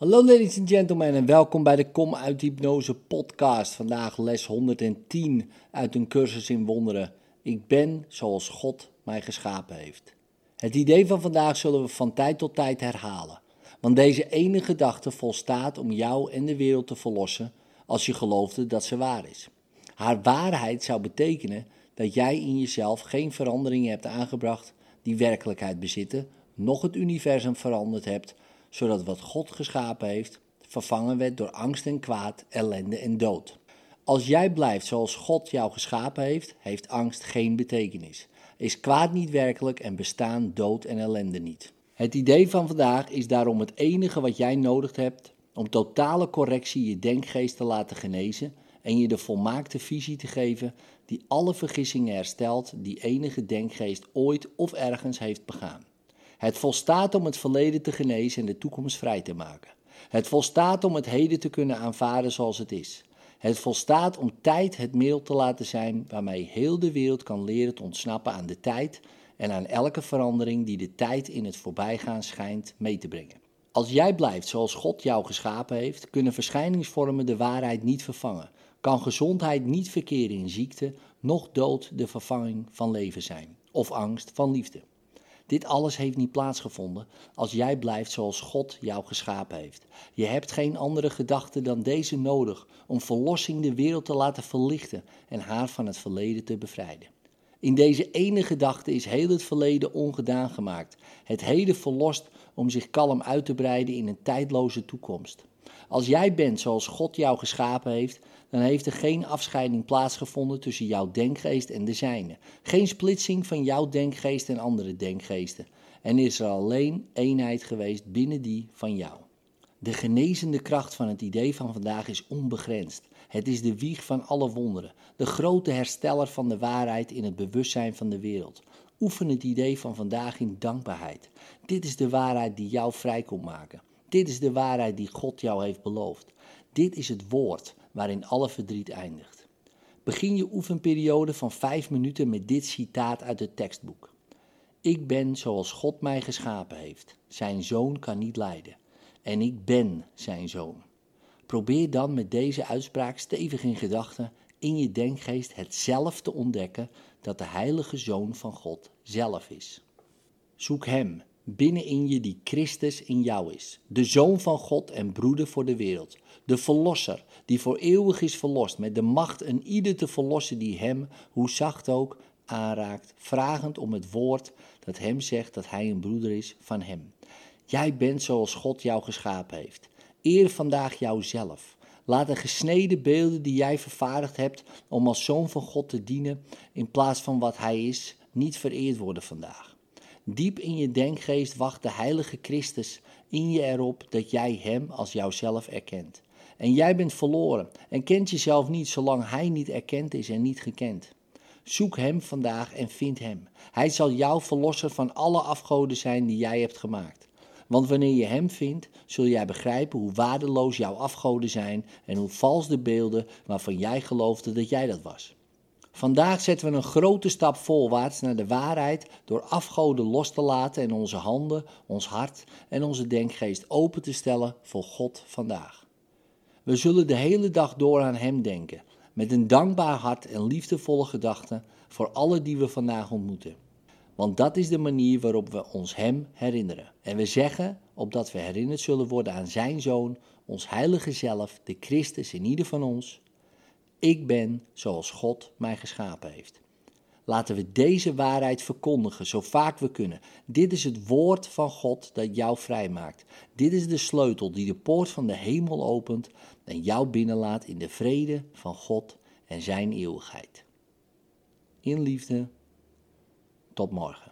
Hallo ladies and gentlemen en welkom bij de Kom uit Hypnose podcast. Vandaag les 110 uit een cursus in wonderen. Ik ben zoals God mij geschapen heeft. Het idee van vandaag zullen we van tijd tot tijd herhalen. Want deze ene gedachte volstaat om jou en de wereld te verlossen als je geloofde dat ze waar is. Haar waarheid zou betekenen dat jij in jezelf geen veranderingen hebt aangebracht die werkelijkheid bezitten, nog het universum veranderd hebt zodat wat God geschapen heeft vervangen werd door angst en kwaad, ellende en dood. Als jij blijft zoals God jou geschapen heeft, heeft angst geen betekenis. Is kwaad niet werkelijk en bestaan dood en ellende niet. Het idee van vandaag is daarom het enige wat jij nodig hebt om totale correctie je denkgeest te laten genezen en je de volmaakte visie te geven die alle vergissingen herstelt die enige denkgeest ooit of ergens heeft begaan. Het volstaat om het verleden te genezen en de toekomst vrij te maken. Het volstaat om het heden te kunnen aanvaarden zoals het is. Het volstaat om tijd het middel te laten zijn waarmee heel de wereld kan leren te ontsnappen aan de tijd en aan elke verandering die de tijd in het voorbijgaan schijnt mee te brengen. Als jij blijft zoals God jou geschapen heeft, kunnen verschijningsvormen de waarheid niet vervangen. Kan gezondheid niet verkeren in ziekte, noch dood de vervanging van leven zijn, of angst van liefde. Dit alles heeft niet plaatsgevonden als jij blijft zoals God jou geschapen heeft. Je hebt geen andere gedachte dan deze nodig om verlossing de wereld te laten verlichten en haar van het verleden te bevrijden. In deze ene gedachte is heel het verleden ongedaan gemaakt, het heden verlost om zich kalm uit te breiden in een tijdloze toekomst. Als jij bent zoals God jou geschapen heeft, dan heeft er geen afscheiding plaatsgevonden tussen jouw denkgeest en de zijne. Geen splitsing van jouw denkgeest en andere denkgeesten. En is er alleen eenheid geweest binnen die van jou. De genezende kracht van het idee van vandaag is onbegrensd. Het is de wieg van alle wonderen, de grote hersteller van de waarheid in het bewustzijn van de wereld. Oefen het idee van vandaag in dankbaarheid. Dit is de waarheid die jou vrij komt maken. Dit is de waarheid die God jou heeft beloofd. Dit is het woord waarin alle verdriet eindigt. Begin je oefenperiode van vijf minuten met dit citaat uit het tekstboek. Ik ben zoals God mij geschapen heeft. Zijn zoon kan niet lijden. En ik ben zijn zoon. Probeer dan met deze uitspraak stevig in gedachten in je denkgeest het zelf te ontdekken dat de heilige zoon van God zelf is. Zoek hem binnenin je die Christus in jou is, de zoon van God en broeder voor de wereld, de verlosser die voor eeuwig is verlost, met de macht een ieder te verlossen die hem, hoe zacht ook, aanraakt, vragend om het woord dat hem zegt dat hij een broeder is van hem. Jij bent zoals God jou geschapen heeft. Eer vandaag jouzelf. Laat de gesneden beelden die jij vervaardigd hebt om als zoon van God te dienen, in plaats van wat hij is, niet vereerd worden vandaag. Diep in je denkgeest wacht de heilige Christus in je erop dat jij hem als jouzelf erkent. En jij bent verloren en kent jezelf niet zolang hij niet erkend is en niet gekend. Zoek hem vandaag en vind hem. Hij zal jouw verlosser van alle afgoden zijn die jij hebt gemaakt. Want wanneer je hem vindt, zul jij begrijpen hoe waardeloos jouw afgoden zijn en hoe vals de beelden waarvan jij geloofde dat jij dat was. Vandaag zetten we een grote stap voorwaarts naar de waarheid door afgoden los te laten en onze handen, ons hart en onze denkgeest open te stellen voor God vandaag. We zullen de hele dag door aan Hem denken, met een dankbaar hart en liefdevolle gedachten voor alle die we vandaag ontmoeten. Want dat is de manier waarop we ons Hem herinneren. En we zeggen, opdat we herinnerd zullen worden aan Zijn Zoon, ons heilige zelf, de Christus in ieder van ons, ik ben zoals God mij geschapen heeft. Laten we deze waarheid verkondigen zo vaak we kunnen. Dit is het woord van God dat jou vrijmaakt. Dit is de sleutel die de poort van de hemel opent en jou binnenlaat in de vrede van God en zijn eeuwigheid. In liefde, tot morgen.